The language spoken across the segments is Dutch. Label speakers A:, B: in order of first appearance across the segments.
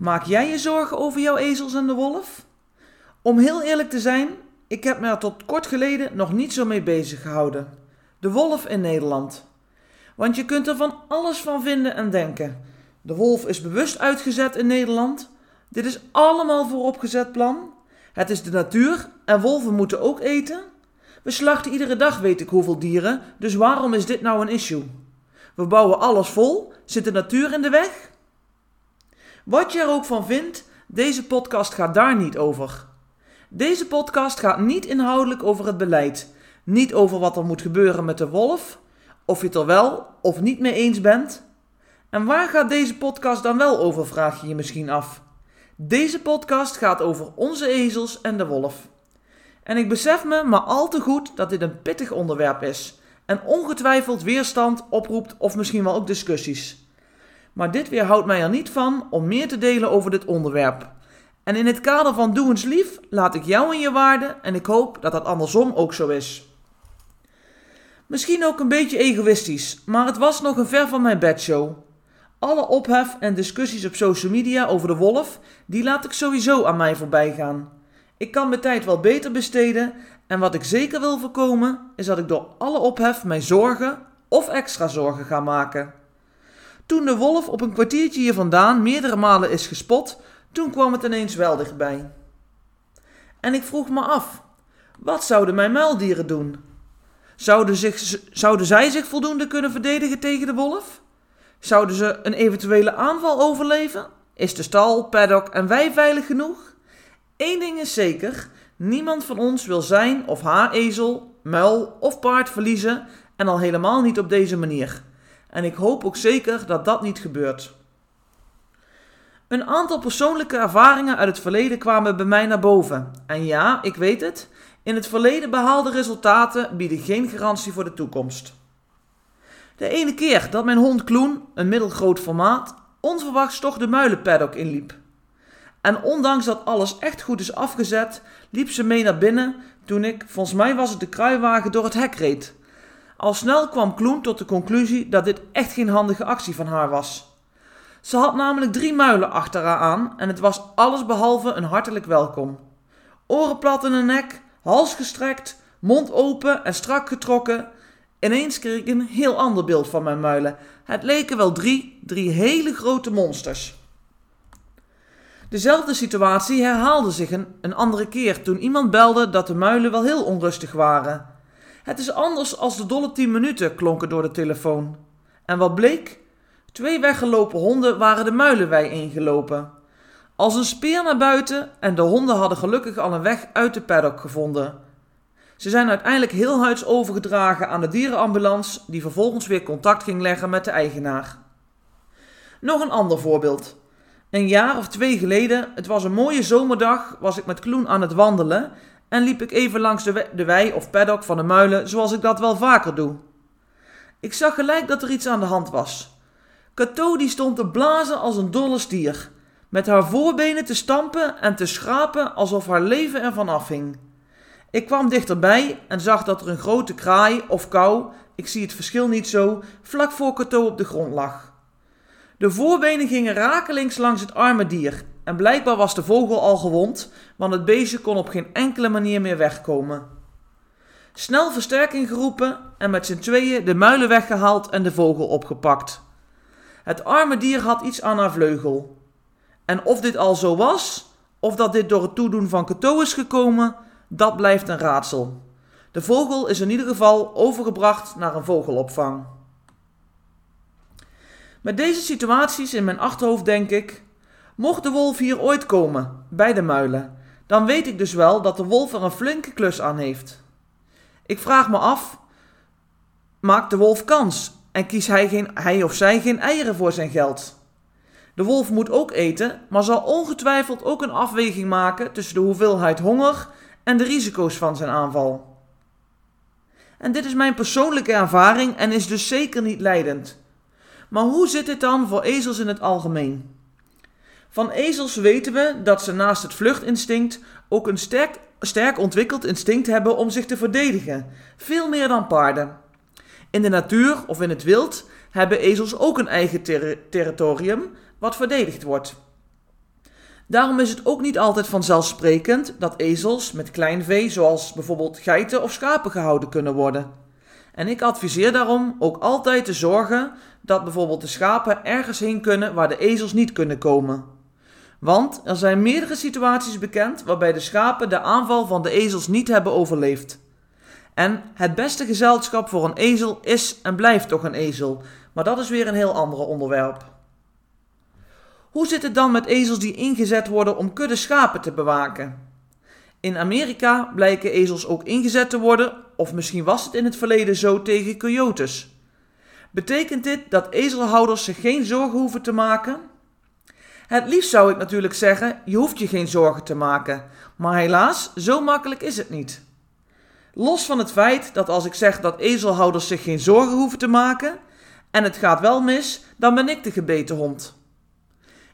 A: Maak jij je zorgen over jouw ezels en de wolf? Om heel eerlijk te zijn, ik heb me er tot kort geleden nog niet zo mee bezig gehouden. De wolf in Nederland. Want je kunt er van alles van vinden en denken. De wolf is bewust uitgezet in Nederland. Dit is allemaal vooropgezet plan. Het is de natuur en wolven moeten ook eten. We slachten iedere dag weet ik hoeveel dieren, dus waarom is dit nou een issue? We bouwen alles vol, zit de natuur in de weg? Wat je er ook van vindt, deze podcast gaat daar niet over. Deze podcast gaat niet inhoudelijk over het beleid, niet over wat er moet gebeuren met de wolf, of je het er wel of niet mee eens bent. En waar gaat deze podcast dan wel over, vraag je je misschien af. Deze podcast gaat over onze ezels en de wolf. En ik besef me maar al te goed dat dit een pittig onderwerp is en ongetwijfeld weerstand oproept of misschien wel ook discussies. Maar dit weerhoudt mij er niet van om meer te delen over dit onderwerp. En in het kader van Doe eens lief laat ik jou in je waarde en ik hoop dat dat andersom ook zo is. Misschien ook een beetje egoïstisch, maar het was nog een ver van mijn bedshow. Alle ophef en discussies op social media over de wolf, die laat ik sowieso aan mij voorbij gaan. Ik kan mijn tijd wel beter besteden en wat ik zeker wil voorkomen, is dat ik door alle ophef mijn zorgen of extra zorgen ga maken. Toen de wolf op een kwartiertje hier vandaan meerdere malen is gespot, toen kwam het ineens wel dichtbij. En ik vroeg me af, wat zouden mijn muildieren doen? Zouden, zich, zouden zij zich voldoende kunnen verdedigen tegen de wolf? Zouden ze een eventuele aanval overleven? Is de stal, paddock en wij veilig genoeg? Eén ding is zeker: niemand van ons wil zijn of haar ezel, muil of paard verliezen en al helemaal niet op deze manier. En ik hoop ook zeker dat dat niet gebeurt. Een aantal persoonlijke ervaringen uit het verleden kwamen bij mij naar boven. En ja, ik weet het, in het verleden behaalde resultaten bieden geen garantie voor de toekomst. De ene keer dat mijn hond Kloen, een middelgroot formaat, onverwachts toch de muilenpaddock inliep. En ondanks dat alles echt goed is afgezet, liep ze mee naar binnen toen ik, volgens mij was het de kruiwagen, door het hek reed. Al snel kwam Kloen tot de conclusie dat dit echt geen handige actie van haar was. Ze had namelijk drie muilen achter haar aan en het was allesbehalve een hartelijk welkom. Oren plat in de nek, hals gestrekt, mond open en strak getrokken. Ineens kreeg ik een heel ander beeld van mijn muilen. Het leken wel drie, drie hele grote monsters. Dezelfde situatie herhaalde zich een andere keer toen iemand belde dat de muilen wel heel onrustig waren. Het is anders als de dolle tien minuten, klonken door de telefoon. En wat bleek? Twee weggelopen honden waren de muilenwei ingelopen. Als een speer naar buiten en de honden hadden gelukkig al een weg uit de paddock gevonden. Ze zijn uiteindelijk heel huids overgedragen aan de dierenambulance, die vervolgens weer contact ging leggen met de eigenaar. Nog een ander voorbeeld. Een jaar of twee geleden, het was een mooie zomerdag, was ik met Kloen aan het wandelen en liep ik even langs de, wei of paddock van de muilen, zoals ik dat wel vaker doe. Ik zag gelijk dat er iets aan de hand was. Cato die stond te blazen als een dolle stier, met haar voorbenen te stampen en te schrapen alsof haar leven ervan afhing. Ik kwam dichterbij en zag dat er een grote kraai of kou, ik zie het verschil niet zo, vlak voor Cato op de grond lag. De voorbenen gingen rakelings langs het arme dier en blijkbaar was de vogel al gewond, want het beestje kon op geen enkele manier meer wegkomen. Snel versterking geroepen en met z'n tweeën de muilen weggehaald en de vogel opgepakt. Het arme dier had iets aan haar vleugel. En of dit al zo was, of dat dit door het toedoen van Cato is gekomen, dat blijft een raadsel. De vogel is in ieder geval overgebracht naar een vogelopvang. Met deze situaties in mijn achterhoofd denk ik: mocht de wolf hier ooit komen, bij de muilen, dan weet ik dus wel dat de wolf er een flinke klus aan heeft. Ik vraag me af: maakt de wolf kans en kiest hij, geen, hij of zij geen eieren voor zijn geld? De wolf moet ook eten, maar zal ongetwijfeld ook een afweging maken tussen de hoeveelheid honger en de risico's van zijn aanval. En dit is mijn persoonlijke ervaring en is dus zeker niet leidend. Maar hoe zit dit dan voor ezels in het algemeen? Van ezels weten we dat ze naast het vluchtinstinct ook een sterk, sterk ontwikkeld instinct hebben om zich te verdedigen, veel meer dan paarden. In de natuur of in het wild hebben ezels ook een eigen territorium wat verdedigd wordt. Daarom is het ook niet altijd vanzelfsprekend dat ezels met klein vee, zoals bijvoorbeeld geiten of schapen, gehouden kunnen worden. En ik adviseer daarom ook altijd te zorgen dat bijvoorbeeld de schapen ergens heen kunnen waar de ezels niet kunnen komen. Want er zijn meerdere situaties bekend waarbij de schapen de aanval van de ezels niet hebben overleefd. En het beste gezelschap voor een ezel is en blijft toch een ezel, maar dat is weer een heel ander onderwerp. Hoe zit het dan met ezels die ingezet worden om kudde schapen te bewaken? In Amerika blijken ezels ook ingezet te worden, of misschien was het in het verleden zo tegen coyotes. Betekent dit dat ezelhouders zich geen zorgen hoeven te maken? Het liefst zou ik natuurlijk zeggen: je hoeft je geen zorgen te maken, maar helaas, zo makkelijk is het niet. Los van het feit dat als ik zeg dat ezelhouders zich geen zorgen hoeven te maken en het gaat wel mis, dan ben ik de gebeten hond.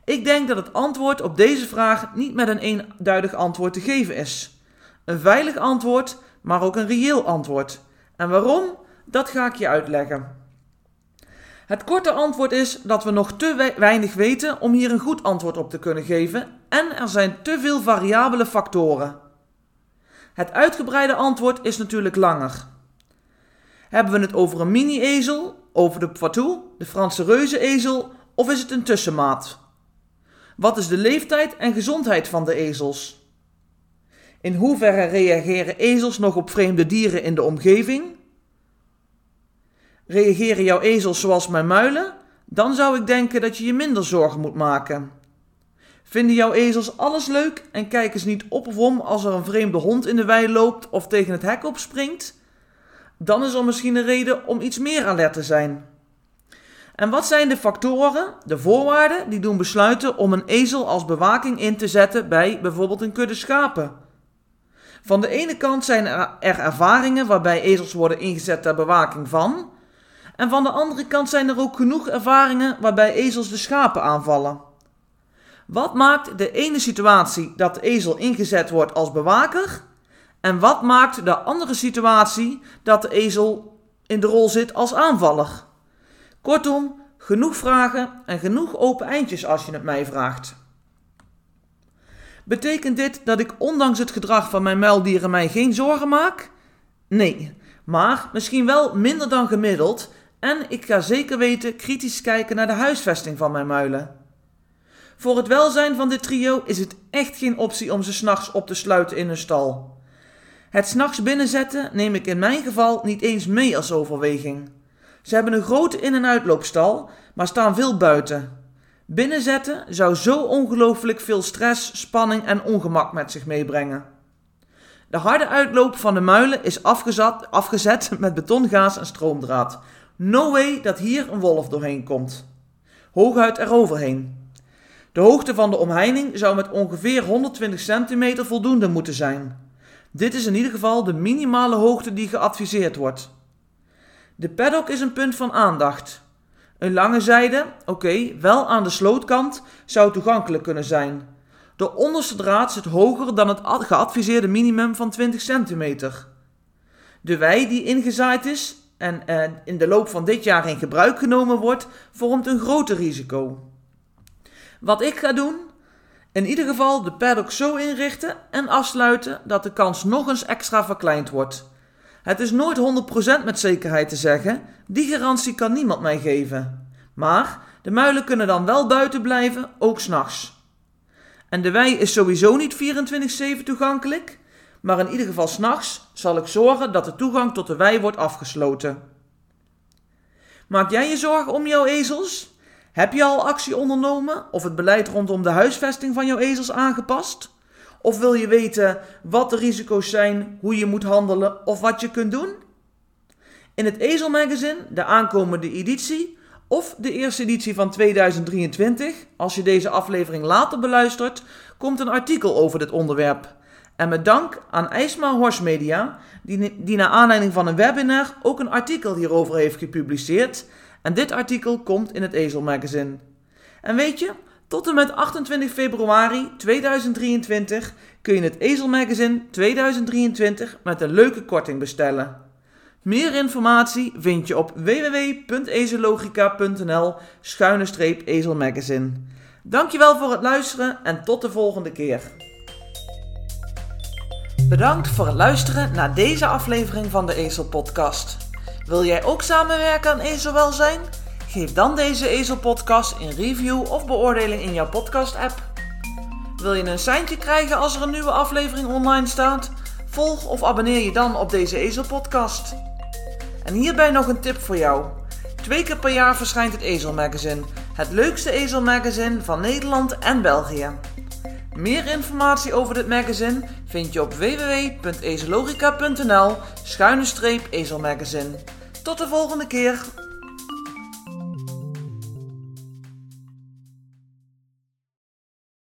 A: Ik denk dat het antwoord op deze vraag niet met een eenduidig antwoord te geven is. Een veilig antwoord, maar ook een reëel antwoord. En waarom? Dat ga ik je uitleggen. Het korte antwoord is dat we nog te weinig weten om hier een goed antwoord op te kunnen geven en er zijn te veel variabele factoren. Het uitgebreide antwoord is natuurlijk langer. Hebben we het over een mini-ezel, over de Poitou, de Franse reuzenezel of is het een tussenmaat? Wat is de leeftijd en gezondheid van de ezels? In hoeverre reageren ezels nog op vreemde dieren in de omgeving? Reageren jouw ezels zoals mijn muilen? Dan zou ik denken dat je je minder zorgen moet maken. Vinden jouw ezels alles leuk en kijken ze niet op of om als er een vreemde hond in de wei loopt of tegen het hek opspringt? Dan is er misschien een reden om iets meer alert te zijn. En wat zijn de factoren, de voorwaarden, die doen besluiten om een ezel als bewaking in te zetten bij bijvoorbeeld een kudde schapen? Van de ene kant zijn er ervaringen waarbij ezels worden ingezet ter bewaking van, en van de andere kant zijn er ook genoeg ervaringen waarbij ezels de schapen aanvallen. Wat maakt de ene situatie dat de ezel ingezet wordt als bewaker? En wat maakt de andere situatie dat de ezel in de rol zit als aanvaller? Kortom, genoeg vragen en genoeg open eindjes als je het mij vraagt. Betekent dit dat ik ondanks het gedrag van mijn muildieren mij geen zorgen maak? Nee, maar misschien wel minder dan gemiddeld en ik ga zeker weten kritisch kijken naar de huisvesting van mijn muilen. Voor het welzijn van dit trio is het echt geen optie om ze s'nachts op te sluiten in een stal. Het s'nachts binnenzetten neem ik in mijn geval niet eens mee als overweging. Ze hebben een grote in- en uitloopstal, maar staan veel buiten. Binnenzetten zou zo ongelooflijk veel stress, spanning en ongemak met zich meebrengen. De harde uitloop van de muilen is afgezet, afgezet met betongaas en stroomdraad. No way dat hier een wolf doorheen komt. Hooguit eroverheen. De hoogte van de omheining zou met ongeveer 120 centimeter voldoende moeten zijn. Dit is in ieder geval de minimale hoogte die geadviseerd wordt. De paddock is een punt van aandacht. Een lange zijde, oké, wel aan de slootkant, zou toegankelijk kunnen zijn. De onderste draad zit hoger dan het geadviseerde minimum van 20 centimeter. De wei die ingezaaid is en eh, in de loop van dit jaar in gebruik genomen wordt, vormt een groter risico. Wat ik ga doen? In ieder geval de paddock zo inrichten en afsluiten dat de kans nog eens extra verkleind wordt. Het is nooit 100% met zekerheid te zeggen, die garantie kan niemand mij geven. Maar de muilen kunnen dan wel buiten blijven, ook s'nachts. En de wei is sowieso niet 24-7 toegankelijk, maar in ieder geval s'nachts zal ik zorgen dat de toegang tot de wei wordt afgesloten. Maak jij je zorgen om jouw ezels? Heb je al actie ondernomen of het beleid rondom de huisvesting van jouw ezels aangepast? Of wil je weten wat de risico's zijn, hoe je moet handelen of wat je kunt doen? In het Ezelmagazine, de aankomende editie, of de eerste editie van 2023. Als je deze aflevering later beluistert, komt een artikel over dit onderwerp. En met dank aan IJsma Horse Media, die, die naar aanleiding van een webinar ook een artikel hierover heeft gepubliceerd. En dit artikel komt in het Ezel Magazine. En weet je, tot en met 28 februari 2023 kun je het Ezel Magazine 2023 met een leuke korting bestellen. Meer informatie vind je op www.ezelogica.nl schuine streep ezelmagazine. Dankjewel voor het luisteren en tot de volgende keer. Bedankt voor het luisteren naar deze aflevering van de Ezel Podcast. Wil jij ook samenwerken aan ezelwelzijn? Geef dan deze Ezel Podcast een review of beoordeling in jouw podcast app. Wil je een seintje krijgen als er een nieuwe aflevering online staat? Volg of abonneer je dan op deze Ezel Podcast. En hierbij nog een tip voor jou. Twee keer per jaar verschijnt het Ezel Magazine, het leukste ezelmagazine van Nederland en België. Meer informatie over dit magazine vind je op www.ezelogica.nl schuine streep ezelmagazine. Tot de volgende keer!